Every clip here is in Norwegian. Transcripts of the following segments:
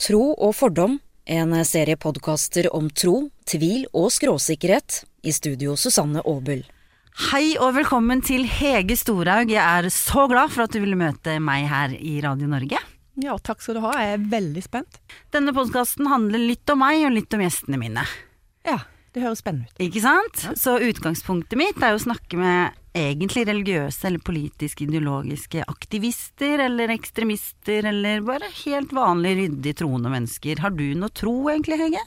Tro og fordom, en serie podkaster om tro, tvil og skråsikkerhet. I studio Susanne Aabel. Hei og velkommen til Hege Storhaug. Jeg er så glad for at du ville møte meg her i Radio Norge. Ja, takk skal du ha. Jeg er veldig spent. Denne podkasten handler litt om meg og litt om gjestene mine. Ja, det høres spennende ut. Ikke sant? Så utgangspunktet mitt er jo å snakke med egentlig religiøse eller politisk ideologiske aktivister eller ekstremister eller bare helt vanlig ryddig troende mennesker. Har du noe tro egentlig, Hege?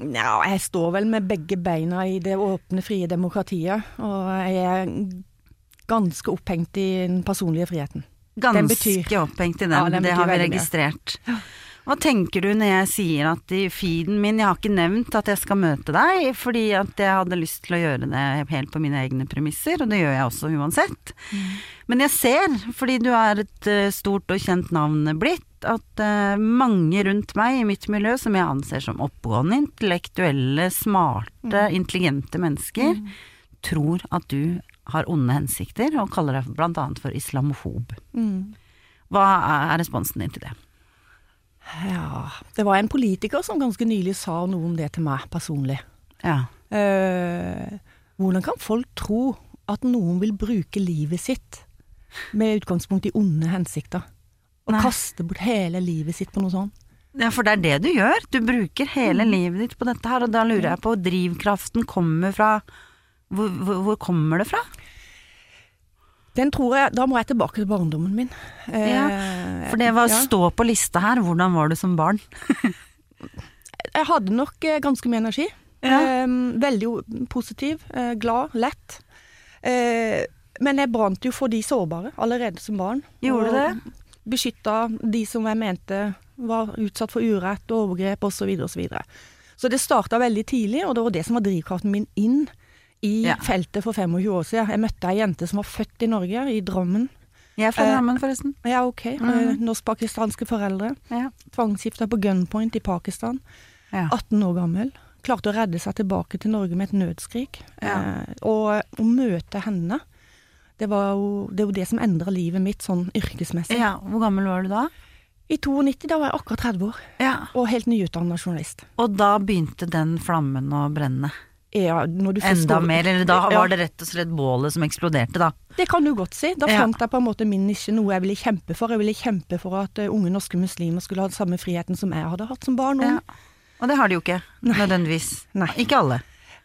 Ja, jeg står vel med begge beina i det åpne, frie demokratiet, og jeg er ganske opphengt i den personlige friheten. Den Ganske opphengt i den, Ja, den det har vi registrert. mye. Hva tenker du når jeg sier at i feeden min Jeg har ikke nevnt at jeg skal møte deg, fordi at jeg hadde lyst til å gjøre det helt på mine egne premisser, og det gjør jeg også uansett. Men jeg ser, fordi du er et eh, stort og kjent navn blitt, at eh, mange rundt meg i mitt miljø, som jeg anser som oppegående, intellektuelle, smarte, intelligente mennesker, tror at du har onde hensikter, og kaller deg blant annet for islamofob. Mm. Hva er responsen din til det? Ja, det var en politiker som ganske nylig sa noe om det til meg personlig. Ja. Eh, hvordan kan folk tro at noen vil bruke livet sitt med utgangspunkt i onde hensikter? Og Nei. kaste bort hele livet sitt på noe sånt? ja, for det er det du gjør. Du bruker hele livet ditt på dette her, og da lurer jeg på drivkraften kommer fra Hvor, hvor, hvor kommer det fra? Den tror jeg, Da må jeg tilbake til barndommen min. Eh, Ja, For det var å stå på lista her, hvordan var du som barn? Jeg hadde nok eh, ganske mye energi. Ja. Eh, veldig positiv, eh, glad, lett. Eh, men jeg brant jo for de sårbare allerede som barn. Gjorde du det? Beskytta de som jeg mente var utsatt for urett, og overgrep osv. osv. Så, videre. så det starta veldig tidlig, og det var det som var drivkraften min inn i Ja. feltet for 25 år siden. Jeg møtte ei jente som var født i Norge, i Drammen. Jeg er fra Eh, Drammen, forresten. Ja, ok. eh, Mhm. Norsk-pakistanske foreldre. Ja. Tvangsgifta på gunpoint i Pakistan. Ja. 18 år gammel. Klarte å redde seg tilbake til Norge med et nødskrik. Ja. Eh, og å møte henne, det var jo det, er jo det som endra livet mitt sånn yrkesmessig. ja. Hvor gammel var du da? I 92 da var jeg akkurat 30 år, Ja. og helt nyutdanna journalist. Og da begynte den flammen å brenne. Ja, Enda mer, eller da var det rett og slett bålet som eksploderte, da. Det kan du godt si. Da fant jeg på en måte min nisje, noe jeg ville kjempe for. Jeg ville kjempe for at eh, unge norske muslimer skulle ha den samme friheten som jeg hadde hatt som barn. Og- det har de jo ikke, nødvendigvis. Nei. Ikke alle.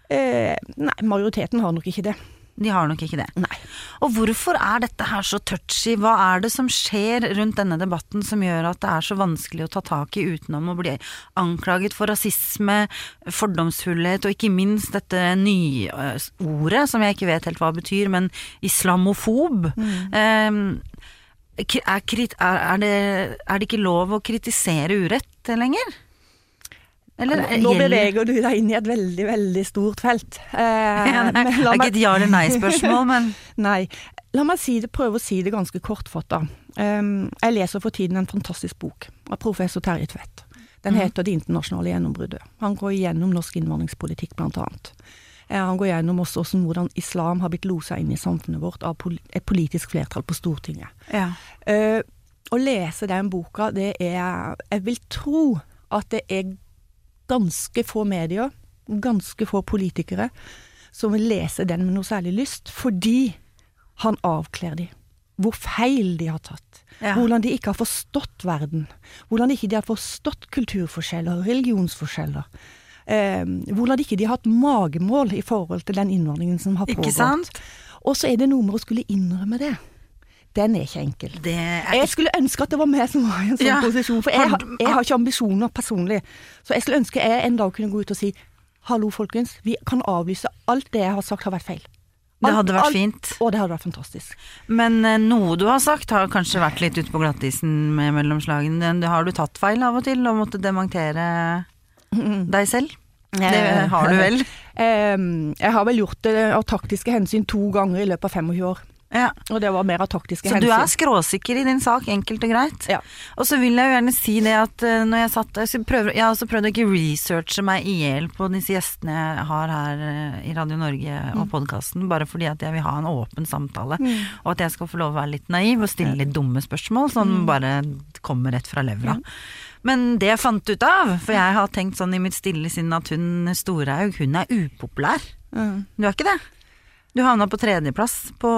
Eh, nei, majoriteten har nok ikke det. De har nok ikke det. Nei. Og hvorfor er dette her så touchy? Hva er det som skjer rundt denne debatten som gjør at det er så vanskelig å ta tak i utenom å bli anklaget for rasisme, fordomsfullhet og ikke minst dette nye øh, ordet som jeg ikke vet helt hva betyr, men islamofob. Mm. Um, er, er, det, er det ikke lov å kritisere urett lenger? Eller Nå beveger du deg inn i et veldig, veldig stort felt. Eh, Ja, det er ikke meg- et ja eller nei-spørsmål, men Nei. La meg si det, prøve å si det ganske kortfatta. Um, jeg leser for tiden en fantastisk bok av professor Terje Tvedt. Den mm. heter Det internasjonale gjennombruddet. Han går gjennom norsk innvandringspolitikk, blant annet. Eh, Han går gjennom også hvordan islam har blitt losa inn i samfunnet vårt av et politisk flertall på Stortinget. ja. Uh, å lese den boka, det er Jeg vil tro at det er ganske få medier, ganske få politikere, som vil lese den med noe særlig lyst, fordi han avkler de. Hvor feil de har tatt. Ja. Hvordan de ikke har forstått verden. Hvordan ikke de har forstått kulturforskjeller, religionsforskjeller. Eh, hvordan ikke de har hatt magemål i forhold til den innvandringen som har Ikke pågått. sant? Og så er det noe med å skulle innrømme det. Den er ikke enkel. Det er Jeg skulle ønske at det var meg som var i en sånn Ja. posisjon, for jeg, jeg har ikke ambisjoner personlig. Så jeg skulle ønske jeg en dag kunne gå ut og si hallo folkens, vi kan avlyse alt det jeg har sagt har vært feil. Det hadde vært alt- fint. Og det hadde vært fantastisk. Men eh, noe du har sagt har kanskje vært litt ute på glattisen med mellomslagene. Den- Har du tatt feil av og til og måtte dementere deg selv? Det har du vel? Eh, jeg har vel gjort det av taktiske hensyn to ganger i løpet av 25 år. Ja. Og det var mer av taktiske hensyn. Så hensyn. du er skråsikker i din sak, enkelt og greit. Ja. Og så vil jeg jo gjerne si det at eh, når jeg satt jeg, jeg har også prøvd å ikke researche meg i hjel på disse gjestene jeg har her eh, i Radio Norge og podkasten, bare fordi at jeg vil ha en åpen samtale. Og at jeg skal få lov å være litt naiv og stille litt dumme spørsmål som bare kommer rett fra levra. Men det jeg fant ut av, for jeg har tenkt sånn i mitt stille sinn at hun Storhaug, hun er upopulær. Mm. Du er ikke det? Du havna på tredjeplass på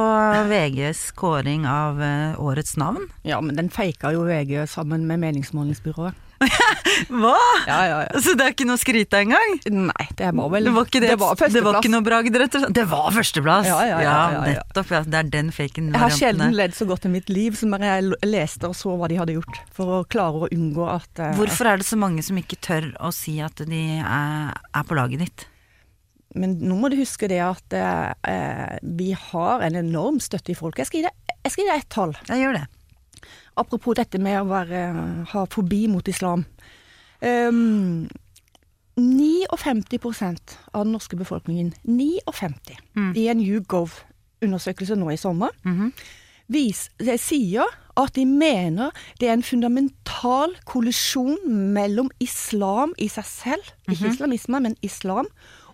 VGs kåring av eh, årets navn. Ja, men den feika jo VG sammen med meningsmålingsbyrået. Hva?! Ja, ja, ja. Så det er ikke noe å skryte av engang? Nei, det var vel Det var ikke, det, det var det var ikke noe bragd, rett og slett? Det var førsteplass! Ja, ja, ja, nettopp. Det er den faken. Jeg har sjelden ledd så godt i mitt liv som når jeg leste og så hva de hadde gjort, for å klare å unngå at eh, Hvorfor er det så mange som ikke tør å si at de er, er på laget ditt? Men nå må du huske det at eh, vi har en enorm støtte i folket. Jeg skal gi deg, skal gi deg ett tall. Jeg gjør det. Apropos dette med å være, ha fobi mot islam. Um, 59 av den norske befolkningen, 59, Mm. i en YouGov-undersøkelse nå i sommer, Mhm. vis, det sier at de mener det er en fundamental kollisjon mellom islam i seg selv, ikke islamisme, men islam,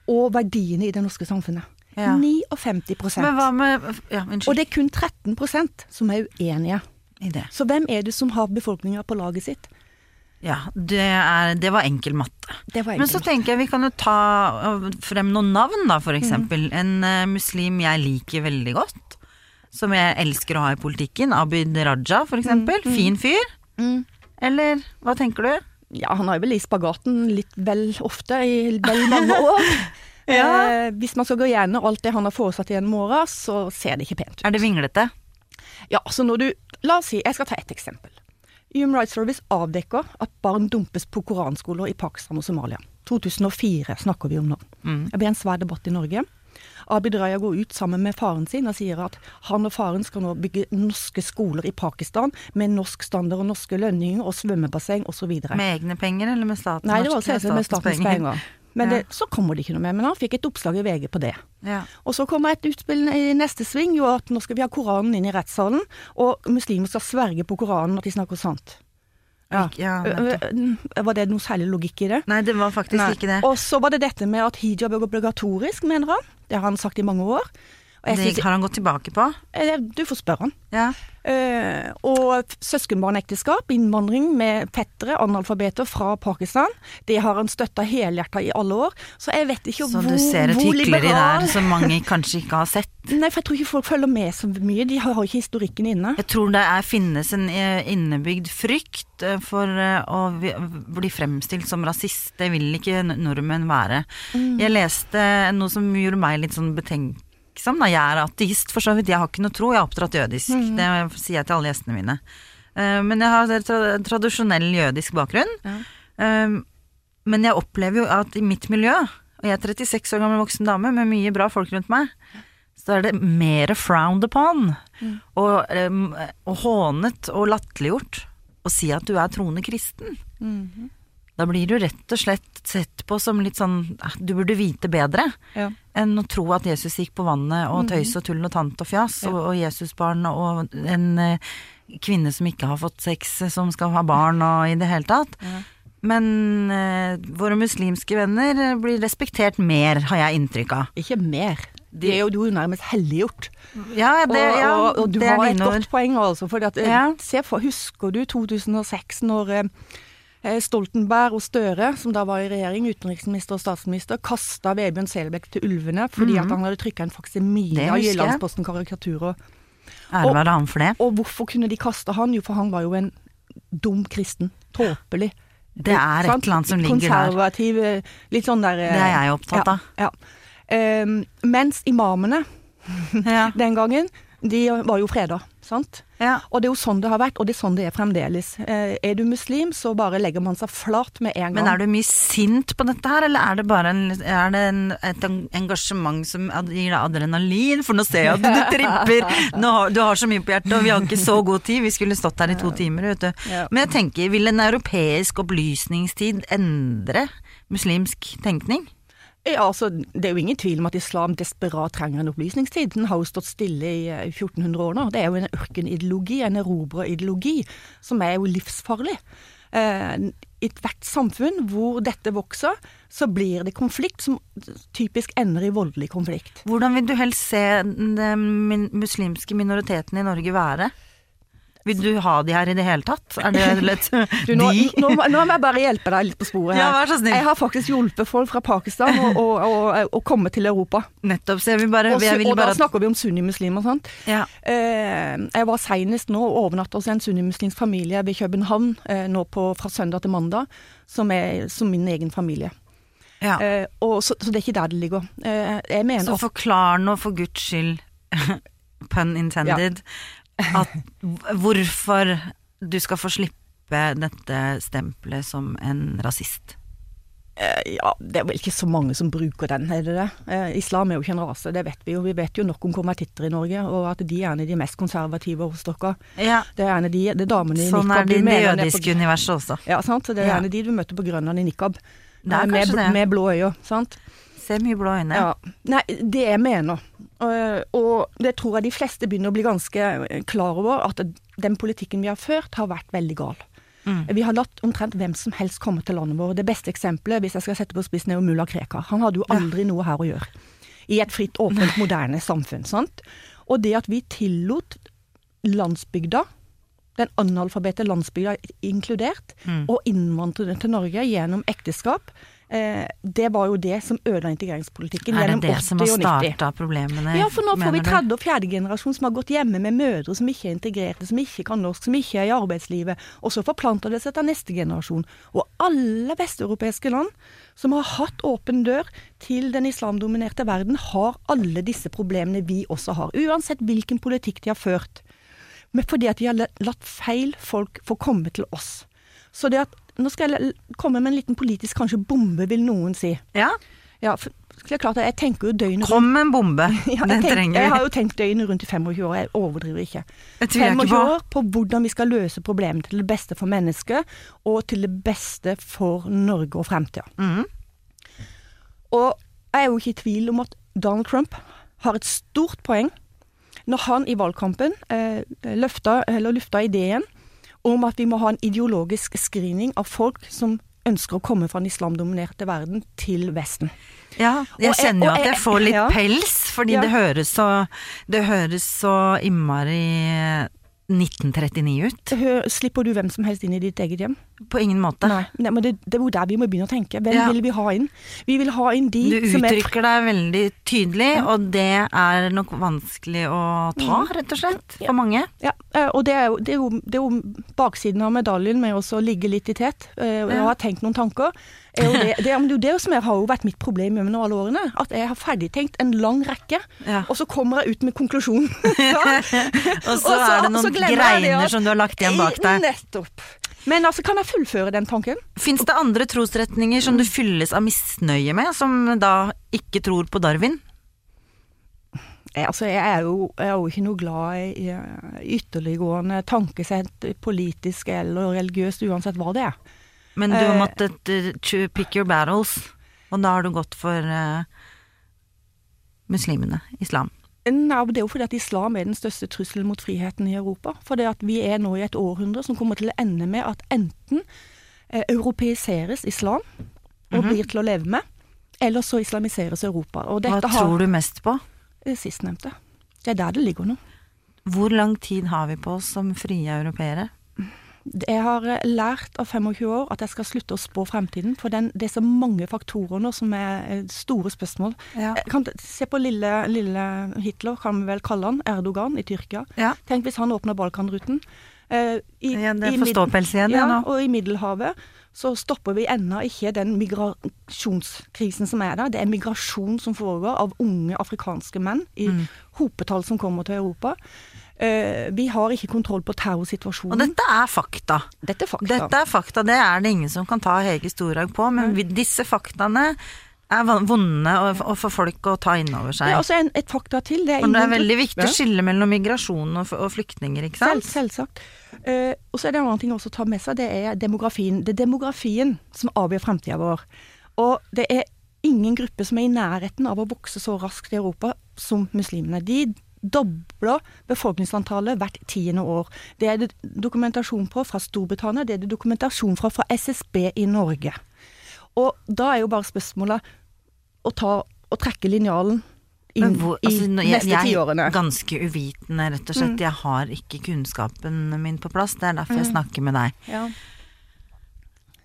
og verdiene i det norske samfunnet. Ja. 59 Men hva med Ja, Og det er kun 13% som er uenige. I det. Så hvem er det som har befolkninga på laget sitt? Ja, det, er, det var enkel matte. Det var Men så matte. tenker jeg vi kan jo ta øh, frem noen navn, da, for Mm. eksempel. En uh, muslim jeg liker veldig godt, som jeg elsker å ha i politikken. Abid Raja, for eksempel. Fin fyr. Mm. Eller hva tenker du? Ja, han har jo vel i spagaten litt vel ofte i vel mange år. Ja. eh, hvis man skal gå gjennom alt det han har foresatt gjennom åra, så ser det ikke pent ut. Er det vinglete? Ja, så når du La oss si, jeg skal ta ett eksempel. Human Rights Service avdekker at barn dumpes på koranskoler i Pakistan og Somalia. 2004 snakker vi om nå. Mm. Det ble en svær debatt i Norge. Abid Raja går ut sammen med faren sin og sier at han og faren skal nå bygge norske skoler i Pakistan med norsk standard og norske lønninger og svømmebasseng osv. Med egne penger eller med staten? Nei, det var selvsagt med statens penger. Men det, så kommer det ikke noe med. Men han fikk et oppslag i VG på det. Ja. Og så kommer et utspill i neste sving, jo at nå skal vi ha Koranen inn i rettssalen, og muslimer skal sverge på Koranen at de snakker sant. Ja. ja Ø- nettopp. ø- Var det noe særlig logikk i det? Nei, det var faktisk Nei. ikke det. Og så var det dette med at hijab er obligatorisk, mener han. Det har han sagt i mange år. Og jeg Det har han gått tilbake på? eh, du får spørre han. Ja. Eh, og søskenbarnekteskap, innvandring med fettere, analfabeter fra Pakistan, det har han støtta helhjerta i alle år. Så jeg vet ikke Så hvor, du ser et hykleri liberal der som mange kanskje ikke har sett? Nei, for jeg tror ikke folk følger med så mye. De har ikke historikken inne. Jeg tror det er, finnes en eh, innebygd frykt eh, for å bli fremstilt som rasist. Det vil ikke nordmenn være. Mm. Jeg leste noe som gjorde meg litt sånn betenksom. Da. Jeg er ateist, for så vidt. Jeg har ikke noe tro. Jeg er oppdratt jødisk. Mm. Det sier jeg til alle gjestene mine. Uh, Men jeg har tra tradisjonell jødisk bakgrunn. Ja. Eh, Men jeg opplever jo at i mitt miljø, og jeg er 36 år gammel voksen dame med mye bra folk rundt meg, så er det mer frowned upon og, um, og hånet og latterliggjort å si at du er troende kristen. Da blir du rett og slett sett på som litt sånn "Ah, Du burde vite bedre Ja. enn å tro at Jesus gikk på vannet og tøys og tull og tant og fjas, og, og Jesusbarn og en eh, kvinne som ikke har fått sex, som skal ha barn og i det hele tatt. Men eh, våre muslimske venner blir respektert mer, har jeg inntrykk av. Ikke mer. De er jo du nærmest helliggjort. Ja, det, og, ja, og, og du det er har et godt poeng, altså. For at, eh, Ja. for, husker du 2006, når eh, Stoltenberg og Støre, som da var i regjering, utenriksminister og statsminister, kasta Vebjørn Selbekk til ulvene fordi at han hadde trykka en faksimile av. Jyllandsposten-karikaturer. Ære være ham for det. Og hvorfor kunne de kaste han? Jo, for han var jo en dum kristen. Tåpelig. Det er et eller annet som ligger der. Konservativ, eh, litt sånn der eh, Det er jeg opptatt av. Ja. Ehm, mens imamene Ja. den gangen, de var jo freda, sant? Ja. Og det er jo sånn det har vært, og det er sånn det er fremdeles. Eh, er du muslim, så bare legger man seg flat med en gang. Men er du mye sint på dette her, eller er det bare en, er det en, et engasjement som gir deg adrenalin? For nå ser jeg at du tripper, har, du har så mye på hjertet, og vi har ikke så god tid. Vi skulle stått her i to timer, vet du. Men jeg tenker, vil en europeisk opplysningstid endre muslimsk tenkning? Ja, altså, det er jo ingen tvil om at islam desperat trenger en opplysningstid. Den har jo stått stille i eh, 1400 år nå. Det er jo en ørkenideologi, en erobrerideologi, som er jo livsfarlig. Eh, I ethvert samfunn hvor dette vokser, så blir det konflikt som typisk ender i voldelig konflikt. Hvordan vil du helst se den muslimske minoriteten i Norge være? Vil du ha de her i det hele tatt? Er det litt Du, nå, de? nå, nå må jeg bare hjelpe deg litt på sporet Ja, her. vær så snill. Jeg har faktisk hjulpet folk fra Pakistan å og, og, og komme til Europa. Nettopp, så jeg vil bare, Og, jeg vil og bare da snakker vi om sunnimuslimer, sant. ja. Eh, jeg var senest nå og overnatta hos en sunnimuslimsk familie ved København eh, nå på, fra søndag til mandag, som er som min egen familie. ja. Eh, og, så, så det er ikke der det ligger. Eh, Så forklar nå for guds skyld, pun intended, at hvorfor du skal få slippe dette stempelet som en rasist. Eh, Ja, det er vel ikke så mange som bruker den, er det det? Eh, islam er jo ikke en rase, det vet vi jo. Vi vet jo nok om konvertitter i Norge, og at de er en av de mest konservative hos dere. Ja, Det er en av de, det er damene i sånn nikab er det i det jødiske universet også. Ja, sant. Så det er Ja. en av de du møter på Grønland i nikab. Eh, med, med blå øyne, sant. Ser mye blå øyne. Ja. Nei, det jeg mener, øh, og det tror jeg de fleste begynner å bli ganske øh, klar over, at den politikken vi har ført har vært veldig gal. Mm. Vi har latt omtrent hvem som helst komme til landet vårt. Det beste eksempelet, hvis jeg skal sette på spissen, er jo mulla Krekar. Han hadde jo aldri noe her å gjøre. I et fritt, åpent, moderne samfunn. sant? Og det at vi tillot landsbygda, den analfabete landsbygda inkludert, Mm. og innvandrere til Norge gjennom ekteskap, eh, det var jo det som ødela integreringspolitikken gjennom 80-90. Er det det som har og 90. starta problemene? Ja, for nå får vi tredje og fjerde generasjon som har gått hjemme med mødre som ikke er integrerte, som ikke kan norsk, som ikke er i arbeidslivet. Og så forplanter det seg til neste generasjon. Og alle vesteuropeiske land som har hatt åpen dør til den islamdominerte verden, har alle disse problemene vi også har. Uansett hvilken politikk de har ført. Men fordi at de har latt feil folk få komme til oss. Så det at Nå skal jeg komme med en liten politisk kanskje bombe, vil noen si. Ja, Ja, for klart jeg tenker jo døgnet rundt. kom en bombe. Ja, Den jeg, trenger vi. jeg har jo tenkt døgnet rundt i 25 år, jeg overdriver ikke. Jeg tviler jeg 25 ikke på. år på hvordan vi skal løse problemene til det beste for mennesket, og til det beste for Norge og fremtida. Mm. Og jeg er jo ikke i tvil om at Donald Trump har et stort poeng når han i valgkampen eh, løfta, eller lufta ideen om at vi må ha en ideologisk screening av folk som ønsker å komme fra den islamdominerte verden til Vesten. Ja, jeg Og kjenner jo at jeg får litt ja. pels, fordi Ja. det høres så Det høres så innmari 1939 ut. Hør, slipper du hvem som helst inn i ditt eget hjem? På ingen måte. Nei, nei men det, det er jo der vi må begynne å tenke. Hvem Ja. vil vi ha inn? Vi vil ha inn de Du som er uttrykker deg veldig tydelig, Ja. og det er nok vanskelig å ta, rett og slett, for mange. Ja, eh, og det er, jo, det, er jo, det er jo baksiden av medaljen med å ligge litt i tet eh, og Ja. ha tenkt noen tanker. Er jo det, det, er jo det som er, har jo vært mitt problem gjennom alle årene. At jeg har ferdigtenkt en lang rekke, Ja. og så kommer jeg ut med konklusjonen. Og så er det noen det greiner at- som du har lagt igjen bak deg. Nettopp. Men altså, kan jeg fullføre den tanken? Fins det andre trosretninger som du fylles av misnøye med, som da ikke tror på Darwin? Jeg, altså, jeg, er jo, jeg er jo ikke noe glad i ytterliggående tankesett, politisk eller religiøst, uansett hva det er. Men du har Eh. måttet «to pick your battles, og da har du gått for uh, muslimene, islam. Nei, det er jo fordi at islam er den største trusselen mot friheten i Europa. For det at vi er nå i et århundre som kommer til å ende med at enten eh, europeiseres islam og Mhm. blir til å leve med, eller så islamiseres Europa. Hva tror har du mest på? det sistnevnte. Det er der det ligger nå. Hvor lang tid har vi på oss som frie europeere? Jeg har eh, lært av 25 år at jeg skal slutte å spå fremtiden, for den, det er så mange faktorer nå som er eh, store spørsmål. Ja. Kan, se på lille, lille Hitler, kan vi vel kalle han, Erdogan i Tyrkia. Ja. Tenk hvis han åpner Balkanruten. Uh, i, Ja, det er forståpels igjen, ja, nå. og i Middelhavet så stopper vi ennå ikke den migrasjonskrisen som er der. Det er migrasjon som foregår av unge afrikanske menn i Mm. hopetall som kommer til Europa. Eh, vi har ikke kontroll på terrorsituasjonen. Og dette er fakta. Dette er fakta. Dette er fakta, det er det ingen som kan ta Hege Storhaug på, men disse faktaene er vonde å- for folk å ta inn over seg. Det er også en, et fakta til. Det er, Og det er veldig viktig å skille mellom migrasjon og, og flyktninger, ikke Selv, sant? selvsagt. Uh, og så er det en annen ting også å ta med seg, det er demografien. Det er demografien som avgjør fremtida vår. Og det er ingen gruppe som er i nærheten av å vokse så raskt i Europa som muslimene. De dobler befolkningsantallet hvert tiende år. Det er det dokumentasjon på fra Storbritannia, det er det dokumentasjon fra fra SSB i Norge. Og da er jo bare spørsmålet å, ta, å trekke linjalen inn hvor- i altså, nå- jeg, tiårene. jeg er ganske uvitende, rett og slett. Jeg har ikke kunnskapen min på plass. Det er derfor jeg snakker med deg. Ja.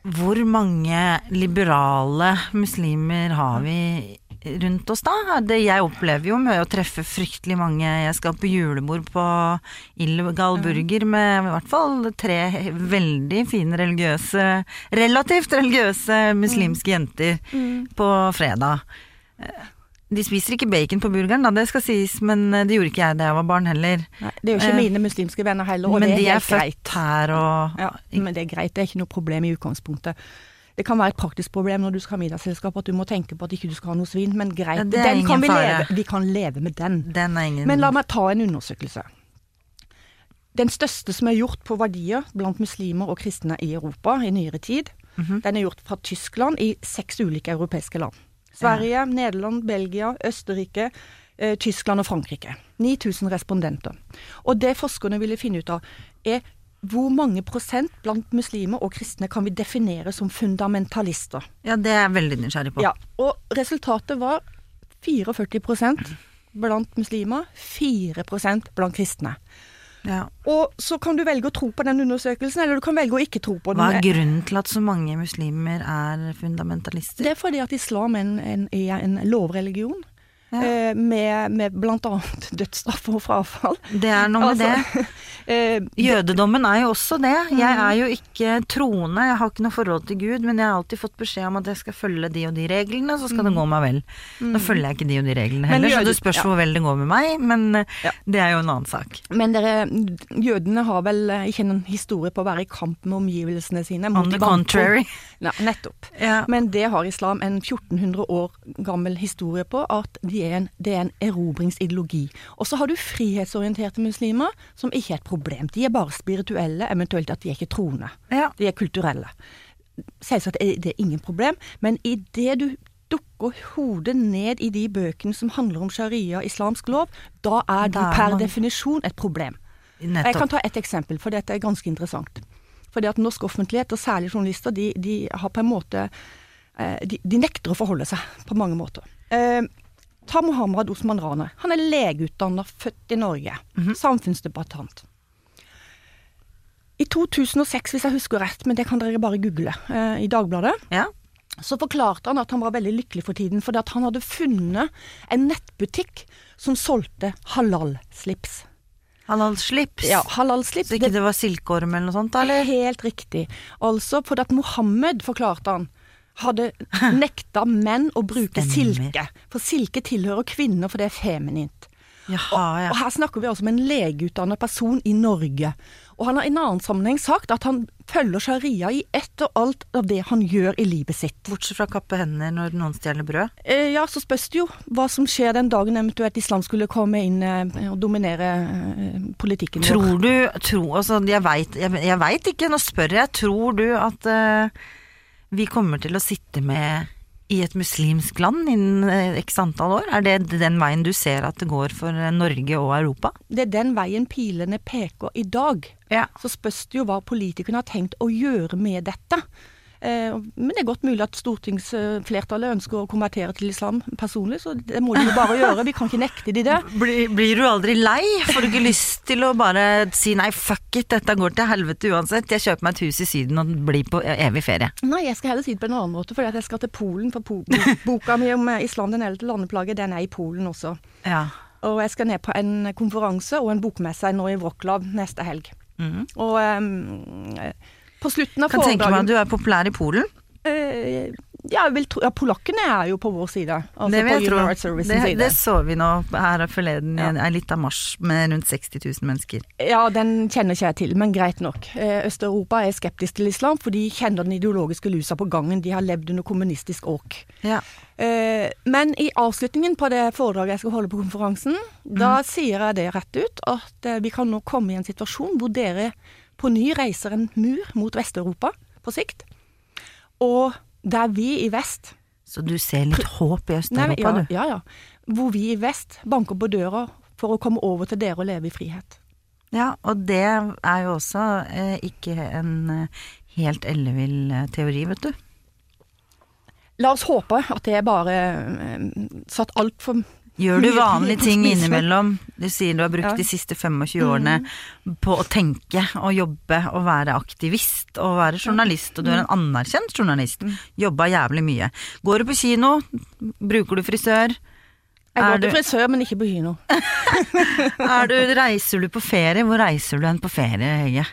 Hvor mange liberale muslimer har vi rundt oss da? Det jeg opplever jo med å treffe fryktelig mange Jeg skal på julebord på Illegal Burger med i hvert fall tre veldig fine religiøse Relativt religiøse muslimske jenter på fredag. De spiser ikke bacon på burgeren, da, det skal sies, men det gjorde ikke jeg da jeg var barn heller. Nei, det er jo ikke Eh, mine muslimske venner heller, og Men det de er er helt greit. født her og Ja, men det er greit, det er ikke noe problem i utgangspunktet. Det kan være et praktisk problem når du skal ha middagsselskap at du må tenke på at ikke du skal ha noe svin, men greit. Ja, den kan vi fare. leve Vi kan leve med den. Den ingen Men la meg ta en undersøkelse. Den største som er gjort på verdier blant muslimer og kristne i Europa i nyere tid, Mhm. den er gjort fra Tyskland i seks ulike europeiske land. Sverige, Nederland, Belgia, Østerrike, eh, Tyskland og Frankrike. 9000 respondenter. Og det forskerne ville finne ut av, er hvor mange prosent blant muslimer og kristne kan vi definere som fundamentalister? Ja, det er jeg veldig nysgjerrig på. Ja, og resultatet var 44% blant muslimer, 4% blant kristne. Ja. Og så kan du velge å tro på den undersøkelsen, eller du kan velge å ikke tro på den. Hva er grunnen til at så mange muslimer er fundamentalister? Det er fordi at islam er en, en, er en lovreligion. Ja. Eh, med, med annet dødsstraff og frafall. Det er noe med Altså, eh, det. Jødedommen er jo også det. Jeg er jo ikke troende, jeg har ikke noe forhold til Gud, men jeg har alltid fått beskjed om at jeg skal følge de og de reglene, så skal det gå meg vel. Nå følger jeg ikke de og de reglene heller, heller, så det spørs hvor vel det går med meg, men eh, Ja. det er jo en annen sak. Men dere, jødene har vel ikke en historie på å være i kamp med omgivelsene sine. On the contrary. Ja, nettopp. Men det har islam en 1400 år gammel historie på, at de er en, det er en erobringsideologi. Og så har du frihetsorienterte muslimer, som ikke er et problem. De er bare spirituelle, eventuelt at de er ikke troende. Ja. De er kulturelle. Selvsagt er det ingen problem, men idet du dukker hodet ned i de bøkene som handler om sharia, islamsk lov, da er du er per definisjon et problem. Jeg kan ta et eksempel, for dette er ganske interessant. Fordi at norsk offentlighet, og særlig journalister, de, de har på en måte eh, de, de nekter å forholde seg på mange måter. Ta Mohammed Osman Rane. Han er legeutdanner, født i Norge. Samfunnsdebattant. I 2006, hvis jeg husker rett, men det kan dere bare google, eh, i Dagbladet, Ja. så forklarte han at han var veldig lykkelig for tiden, fordi at han hadde funnet en nettbutikk som solgte halal-slips. Halal-slips. Ja, halal-slips. Så ikke det var silkeorm eller noe sånt, eller? Helt riktig. Altså fordi at Mohammed, forklarte han, hadde nekta menn å bruke Stemmer. silke. For silke tilhører kvinner, for det er feminint. Jaha, ja. Og her snakker vi altså om en legeutdannet person i Norge. Og han har i en annen sammenheng sagt at han følger sharia i ett og alt av det han gjør i livet sitt. Bortsett fra å kappe hender når noen stjeler brød. Eh, ja, så spørs det jo hva som skjer den dagen eventuelt islam skulle komme inn eh, og dominere eh, politikken vår. Tror du tro, altså, Jeg veit ikke, nå spør jeg. Tror du at eh, vi kommer til å sitte med i et muslimsk land innen eh, x antall år? Er det den veien du ser at det går for eh, Norge og Europa? Det er den veien pilene peker i dag. Ja. Så spørs det jo hva politikerne har tenkt å gjøre med dette. Eh, men det er godt mulig at stortingsflertallet ønsker å konvertere til islam personlig, så det må de jo bare gjøre. Vi kan ikke nekte de det. Blir, blir du aldri lei? Får du ikke lyst til å bare si nei, fuck it, dette går til helvete uansett. Jeg kjøper meg et hus i Syden og blir på evig ferie. Nei, jeg skal heller si det på en annen måte, for jeg skal til Polen. For po boka mi om eh, islam den eldre landeplage, den er i Polen også. Ja. Og jeg skal ned på en konferanse og en bokmesse nå i Wroclaw neste helg. Mhm. Og eh, på slutten av Kan tenke meg at du er populær i Polen. Uh, ja, jeg vil tro, ja, polakkene er jo på vår side. Altså det på Det, side. det så vi nå her forleden Ja. en en liten marsj med rundt 60 000 mennesker. Ja, den kjenner ikke jeg til, men greit nok. Eh, Øst-Europa er skeptisk til islam, for de kjenner den ideologiske lusa på gangen. De har levd under kommunistisk åk. Ja. Eh, men i avslutningen på det foredraget jeg skal holde på konferansen, da Mm. sier jeg det rett ut, at eh, vi kan nå komme i en situasjon hvor dere på ny reiser en mur mot Vest-Europa på sikt. Og der vi i vest Så du ser litt håp i Øst-Europa, du? ja, ja. Hvor vi i vest banker på døra for å komme over til dere og leve i frihet. Ja, og det er jo også eh, ikke en eh, helt ellevill eh, teori, vet du. La oss håpe at det er bare eh, satt altfor Gjør du vanlige ting innimellom? Du sier du har brukt Ja. Mm. de siste 25 årene på å tenke og jobbe og være aktivist og være journalist, og du er en Mm. anerkjent journalist. Jobba jævlig mye. Går du på kino? Bruker du frisør? Jeg går går til frisør, men ikke på kino. Du, reiser du på ferie? Hvor reiser du hen på ferie, Hege?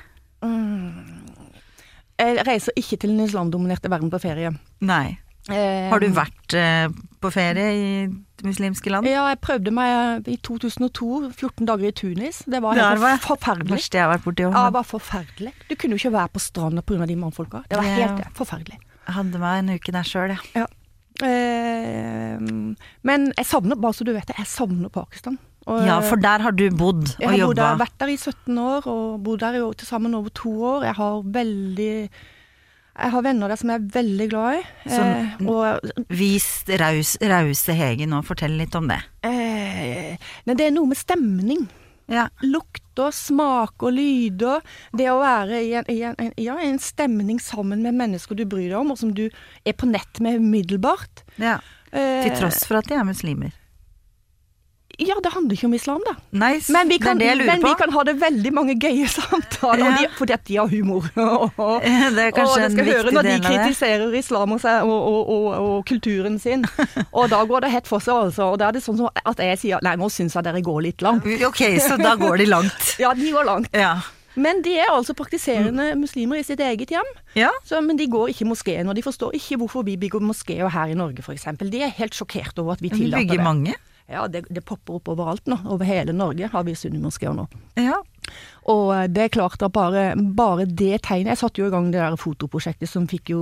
Jeg reiser ikke til den islamdominerte verden på ferie. Nei. Eh, Har du vært eh, på ferie i muslimske land? Ja, jeg prøvde meg i 2002, 14 dager i Tunis. Det var helt helt var jeg. forferdelig. Verste jeg har vært borti. òg. Ja, det var forferdelig. Du kunne jo ikke være på stranda pga. de mannfolka. Det var Ja. helt forferdelig. Jeg hadde meg en uke der sjøl, jeg. Eh, men jeg savner, bare så du vet det, jeg savner Pakistan. Og, Ja, for der har du bodd jeg og har bodd der, vært der i 17 år, og bodd der i til sammen over to år. Jeg har veldig Jeg har venner der som jeg er veldig glad i. Eh, og Vis raus, rause Hege nå, fortell litt om det. eh, nei, det er noe med stemning. Ja. Lukter, smaker, lyder. Det å være i en, i en, ja, en stemning sammen med mennesker du bryr deg om, og som du er på nett med umiddelbart. ja. Eh, Til tross for at de er muslimer. Ja, det handler ikke om islam, da. Nei, Men vi kan, det det men vi kan ha det veldig mange gøye samtaler, ja. de, fordi at de har humor. og, Det er kanskje og det en skal høre viktig når de del av det. kritiserer islam og, og, og, og, og kulturen sin. Og da går det hett for seg, altså. Og da er det sånn at jeg sier nei, nå syns jeg dere går litt langt. Ok, så da går de langt. Ja, de går langt. Ja. Men de er altså praktiserende muslimer i sitt eget hjem. ja. Så, men de går ikke i moskeen, og de forstår ikke hvorfor vi bygger moskeer her i Norge f.eks. De er helt sjokkert over at vi Vi tillater bygger det. Ja, det, det popper opp overalt nå. Over hele Norge har vi sunnimoskeer nå. Ja. Og eh, det er klart at bare, bare det tegnet Jeg satte jo i gang det der fotoprosjektet som fikk jo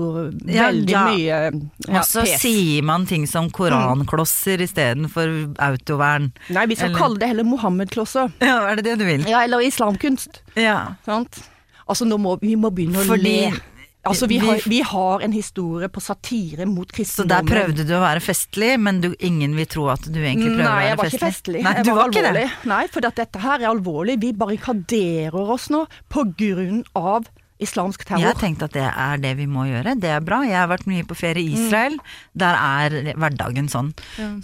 Ja, veldig ja. mye ja, Og så pes. sier man ting som koranklosser istedenfor autovern. Nei, vi skal eller- kalle det heller Mohammed-klosser. Ja, er det det du vil? Ja, eller islamkunst. Ja. Sant? Altså, nå må, vi må begynne å Fordi- le. Altså, vi har, vi har en historie på satire mot kristendommen. Så der prøvde du å være festlig, men du, ingen vil tro at du egentlig prøver Nei, å være festlig? festlig. Nei, jeg du var, var ikke alvorlig. det. Nei, for dette her er alvorlig. Vi barrikaderer oss nå på grunn av islamsk terror. Jeg har tenkt at det er det vi må gjøre. Det er bra. Jeg har vært mye på ferie i Israel. Der er hverdagen sånn.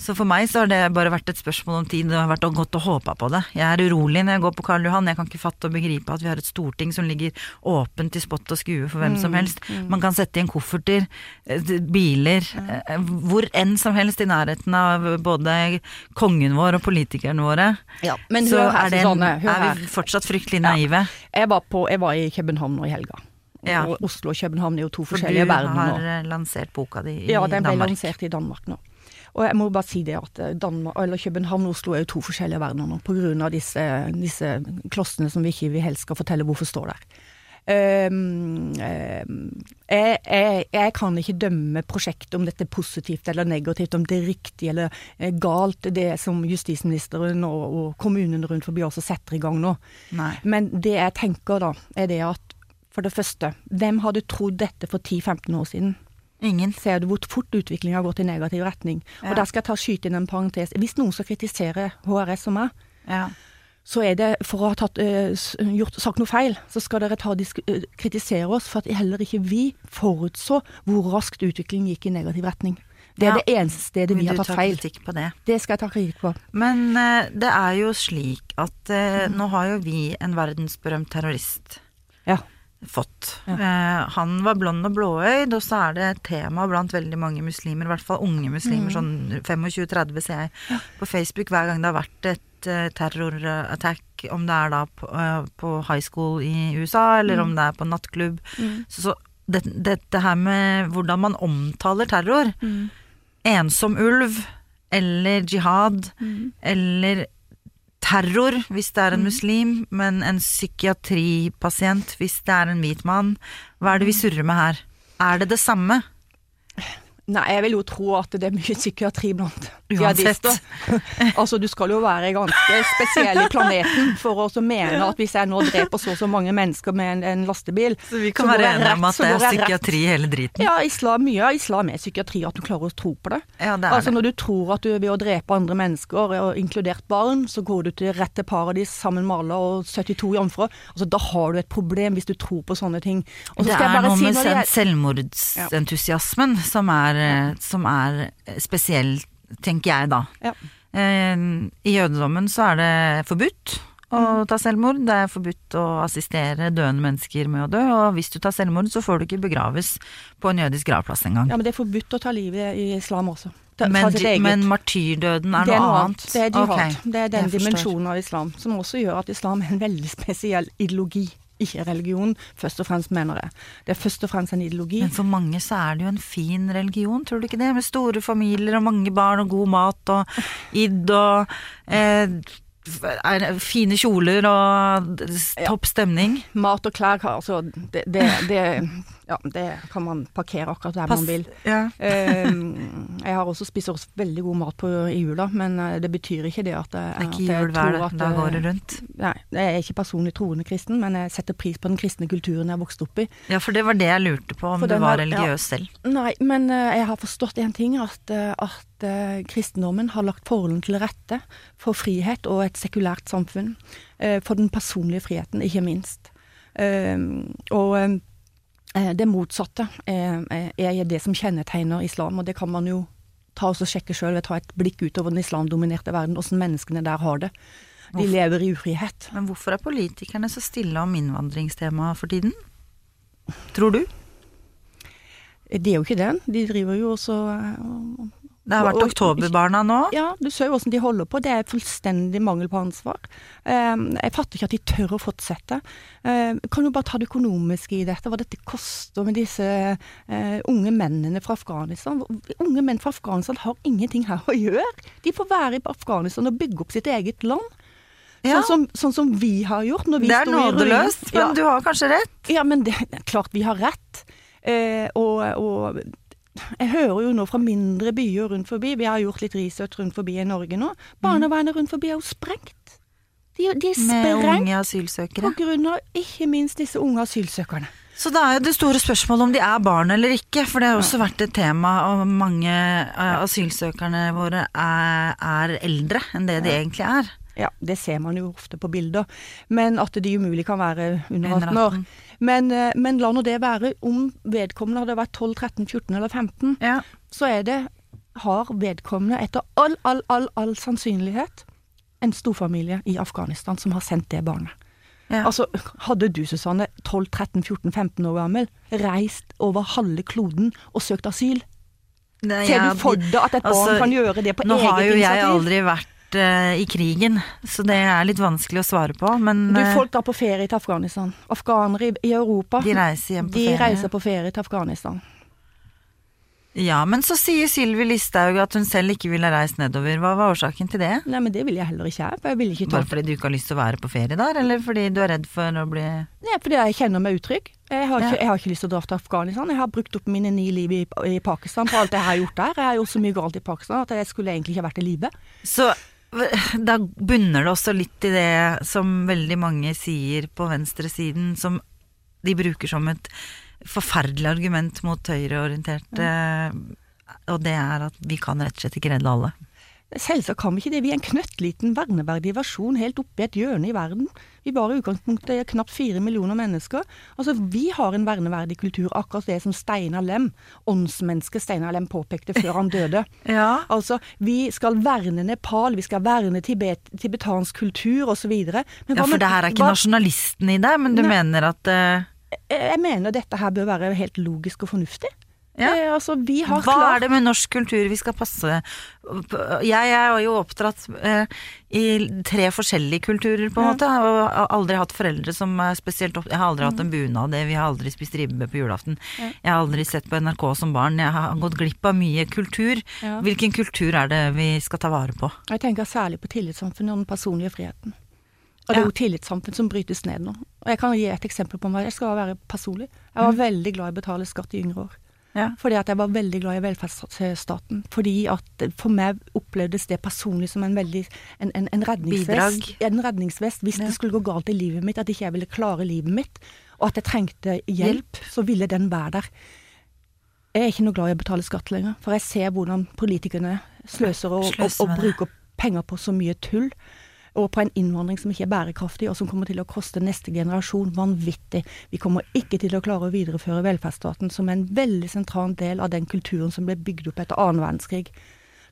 Så for meg så har det bare vært et spørsmål om tid. Det har vært godt å håpe på det. Jeg er urolig når jeg går på Karl Johan. Jeg kan ikke fatte og begripe at vi har et storting som ligger åpent til spott og skue for hvem som helst. Man kan sette inn kofferter, eh, biler, eh, hvor enn som helst i nærheten av både kongen vår og politikerne våre. Ja, men så hør her, er, det Susanne, hør er vi fortsatt fryktelig naive. Jeg var, på, jeg var i København nå i helga. Ja. Og Oslo og København er jo to For forskjellige verdener nå. har lansert boka di i Danmark? Ja, den ble Danmark. lansert i Danmark nå. Og jeg må bare si det at eh, Danmark, eller København og Oslo er jo to forskjellige verdener nå, av disse, disse klossene som vi ikke vi helst skal fortelle hvorfor står der. Um, um, jeg, jeg, jeg kan ikke dømme prosjektet om dette er positivt eller negativt, om det er riktig eller eh, galt, det som justisministeren og, og kommunene rundt forbi også setter i gang nå. Nei. Men det jeg tenker da, er det at for det første, hvem hadde trodd dette for 10-15 år siden? Ingen. Ser du hvor fort utviklingen har gått i negativ retning? Ja. Og der skal jeg ta skyte inn en parentes. Hvis noen skal kritisere HRS og meg, Ja. så er det for å ha tatt, eh, gjort, sagt noe feil, så skal dere ta, eh, kritisere oss for at heller ikke vi forutså hvor raskt utviklingen gikk i negativ retning. Det er Ja. det eneste stedet vi har tatt ta feil. kritikk på det? Det skal jeg ta kritikk på. Men uh, det er jo slik at uh, Mm. nå har jo vi en verdensberømt terrorist Ja. Fått. Ja. Eh, han var blond og blåøyd, og så er det et tema blant veldig mange muslimer, i hvert fall unge muslimer, Mm. sånn 25-30 ser jeg på Facebook hver gang det har vært et uh, terrorattack, om det er da på, eh, på high school i USA, eller Mm. om det er på nattklubb. Så, så det, dette her med hvordan man omtaler terror, Mm. ensom ulv eller jihad eller terror hvis det er en muslim, men en psykiatripasient hvis det er en hvit mann. Hva er det vi surrer med her? Er det det samme? Nei, jeg vil jo tro at det er mye psykiatri blant jihadister. altså, du skal jo være ganske spesiell i planeten for å mene at hvis jeg nå dreper så og så mange mennesker med en, en lastebil Så vi kan være enige om at det er psykiatri hele driten? Ja, islam, mye av islam er psykiatri, at du klarer å tro på det. Ja, det Altså det. Når du tror at du ved å drepe andre mennesker, og inkludert barn, så går du til rett til paradis sammen med alle og 72 jomfruer. Altså, da har du et problem hvis du tror på sånne ting. Og så Det er noe si med det selvmordsentusiasmen som er, eh, som er spesiell, tenker jeg da. Ja. Eh, I jødedommen så er det forbudt å Mm. ta selvmord. Det er forbudt å assistere døende mennesker med å dø, og hvis du tar selvmord, så får du ikke begraves på en jødisk gravplass engang. Ja, men det er forbudt å ta livet i islam også. Ta, men, ta men martyrdøden er det er noe noe annet. Det er jihad. Ok, Det er den dimensjonen av islam som også gjør at islam er en veldig spesiell ideologi. Ikke religion, først og fremst, mener jeg. Det er først og fremst en ideologi. Men for mange så er det jo en fin religion, tror du ikke det? Med store familier og mange barn og god mat og id og eh, fine kjoler og topp stemning. Mat og klær, altså, det, det, det, ja, det kan man parkere akkurat der man vil. Ja. Eh, jeg har også spist også veldig god mat på, i jula, men eh, det betyr ikke det at, jeg- Det er ikke jul hver dag, at, da eh, går det rundt. Nei, jeg er ikke personlig troende kristen, men jeg setter pris på den kristne kulturen jeg vokste opp i. Ja, for det var det jeg lurte på, om For du var religiøs ja. selv. Nei, men eh, jeg har forstått en ting, at, eh, at eh, kristendommen har lagt forholdene til rette for frihet og et sekulært samfunn. eh, For den personlige friheten, ikke minst. Eh, Og eh, det motsatte er, er det som kjennetegner islam, og det kan man jo ta og sjekke sjøl ved å ta et blikk utover den islamdominerte verden, åssen menneskene der har det. De Hvorfor? lever i ufrihet. Men hvorfor er politikerne så stille om innvandringstemaet for tiden? Tror du? Det er jo ikke det. De driver jo også eh, Det har vært Og- og- Oktoberbarna nå. Ja, du ser jo hvordan de holder på. Det er fullstendig mangel på ansvar. Eh, jeg fatter ikke at de tør å fortsette. Eh, kan jo bare ta det økonomiske i dette, hva dette koster med disse eh, unge mennene fra Afghanistan. Unge menn fra Afghanistan har ingenting her å gjøre. De får være i Afghanistan og bygge opp sitt eget land. Ja, Sånn, som, sånn som vi har gjort når vi det er nådeløst, men Ja. du har kanskje rett. Ja, men det er klart vi har rett. Eh, og, og jeg hører jo nå fra mindre byer rundt forbi, vi har gjort litt research rundt forbi i Norge nå, barnevernet rundt forbi er jo sprengt. De, de er Med sprengt asylsøkere. på grunn av ikke minst disse unge asylsøkerne. Så da er jo det store spørsmålet om de er barn eller ikke, for det har også vært et tema, og mange asylsøkerne våre er, er eldre enn det de egentlig er. Ja, det ser man jo ofte på bilder, men at de umulig kan være under Under 18 år. Men, eh, men la nå det være. Om vedkommende hadde vært 12, 13, 14 eller 15, Ja. så er det, har vedkommende etter all, all, all, all sannsynlighet en storfamilie i Afghanistan som har sendt det barnet. Ja. Altså, hadde du, Susanne, 12, 13, 14, 15 år gammel, reist over halve kloden og søkt asyl? Nei, Ser du for deg at et barn altså, kan gjøre det på eget initiativ? Nå har jo jeg aldri vært eh, i krigen, så det er litt vanskelig å svare på, men Du, eh, folk drar på ferie til Afghanistan. Afghanere i, i Europa, de reiser hjem på de ferie. reiser på ferie til Afghanistan. Ja, men så sier Sylvi Listhaug at hun selv ikke ville reist nedover. Hva var årsaken til det? Nei, men det vil jeg heller ikke. jeg, Jeg vil ikke ta Bare fordi du ikke har lyst til å være på ferie der, eller fordi du er redd for å bli Nei, fordi jeg kjenner meg utrygg. Jeg har, ikke, jeg har ikke lyst til å dra til Afghanistan. Jeg har brukt opp mine ni liv i, i Pakistan på alt jeg har gjort der. Jeg har gjort så mye galt i Pakistan at jeg skulle egentlig ikke vært i live. Så da bunner det også litt i det som veldig mange sier på venstresiden, som de bruker som et forferdelig argument mot høyreorienterte, og det er at vi kan rett og slett ikke redde alle. Selvsagt kan vi ikke det. Vi er en knøttliten, verneverdig versjon helt oppi et hjørne i verden. Vi var i utgangspunktet knapt fire millioner mennesker. Altså, Vi har en verneverdig kultur, akkurat det som Steinar Lem, åndsmennesket Steinar Lem, påpekte før han døde. Ja. Altså, vi skal verne Nepal, vi skal verne Tibet, tibetansk kultur osv. Ja, for det her er ikke nasjonalisten i deg, men du ne mener at uh... Jeg mener dette her bør være helt logisk og fornuftig. Ja. Eh, altså, vi har Hva klart er det med norsk kultur vi skal passe? Jeg er jo oppdratt eh, i tre forskjellige kulturer, på en Ja. måte. Og har aldri hatt foreldre som er spesielt opp... Jeg har aldri hatt en bunad, vi har aldri spist ribbe på julaften. Ja. Jeg har aldri sett på NRK som barn. Jeg har gått glipp av mye kultur. Hvilken kultur er det vi skal ta vare på? Jeg tenker særlig på tillitssamfunnet og den personlige friheten. Og det er jo tillitssamfunn som brytes ned nå. Og jeg kan gi et eksempel på meg. Jeg skal være personlig. Jeg Mm. var veldig glad i å betale skatt i yngre år. Ja. Fordi at jeg var veldig glad i velferdsstaten. Fordi at for meg opplevdes det personlig som en veldig en, en, en redningsvest. Bidrag. En redningsvest hvis Ja. det skulle gå galt i livet mitt, at ikke jeg ville klare livet mitt, og at jeg trengte hjelp, så ville den være der. Jeg er ikke noe glad i å betale skatt lenger, for jeg ser hvordan politikerne sløser og, og, og bruker penger på så mye tull. Og på en innvandring som ikke er bærekraftig, og som kommer til å koste neste generasjon vanvittig. Vi kommer ikke til å klare å videreføre velferdsstaten som en veldig sentral del av den kulturen som ble bygd opp etter annen verdenskrig.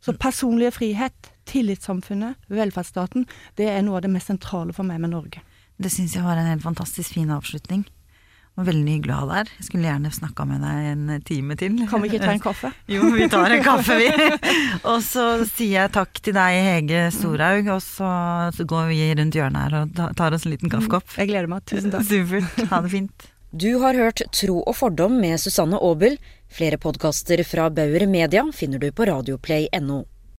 Så personlig frihet, tillitssamfunnet, velferdsstaten, det er noe av det mest sentrale for meg med Norge. Det syns jeg var en helt fantastisk fin avslutning. Og veldig hyggelig å ha deg her. Jeg skulle gjerne snakka med deg en time til. Kan vi ikke ta en kaffe? Jo, vi tar en kaffe, vi. og så sier jeg takk til deg, Hege Storhaug, og så, så går vi rundt hjørnet her og tar oss en liten kaffekopp. Jeg gleder meg. Tusen takk. Supert. Ha det fint. Du har hørt Tro og fordom med Susanne Aabel. Flere podkaster fra Bauer Media finner du på radioplay.no.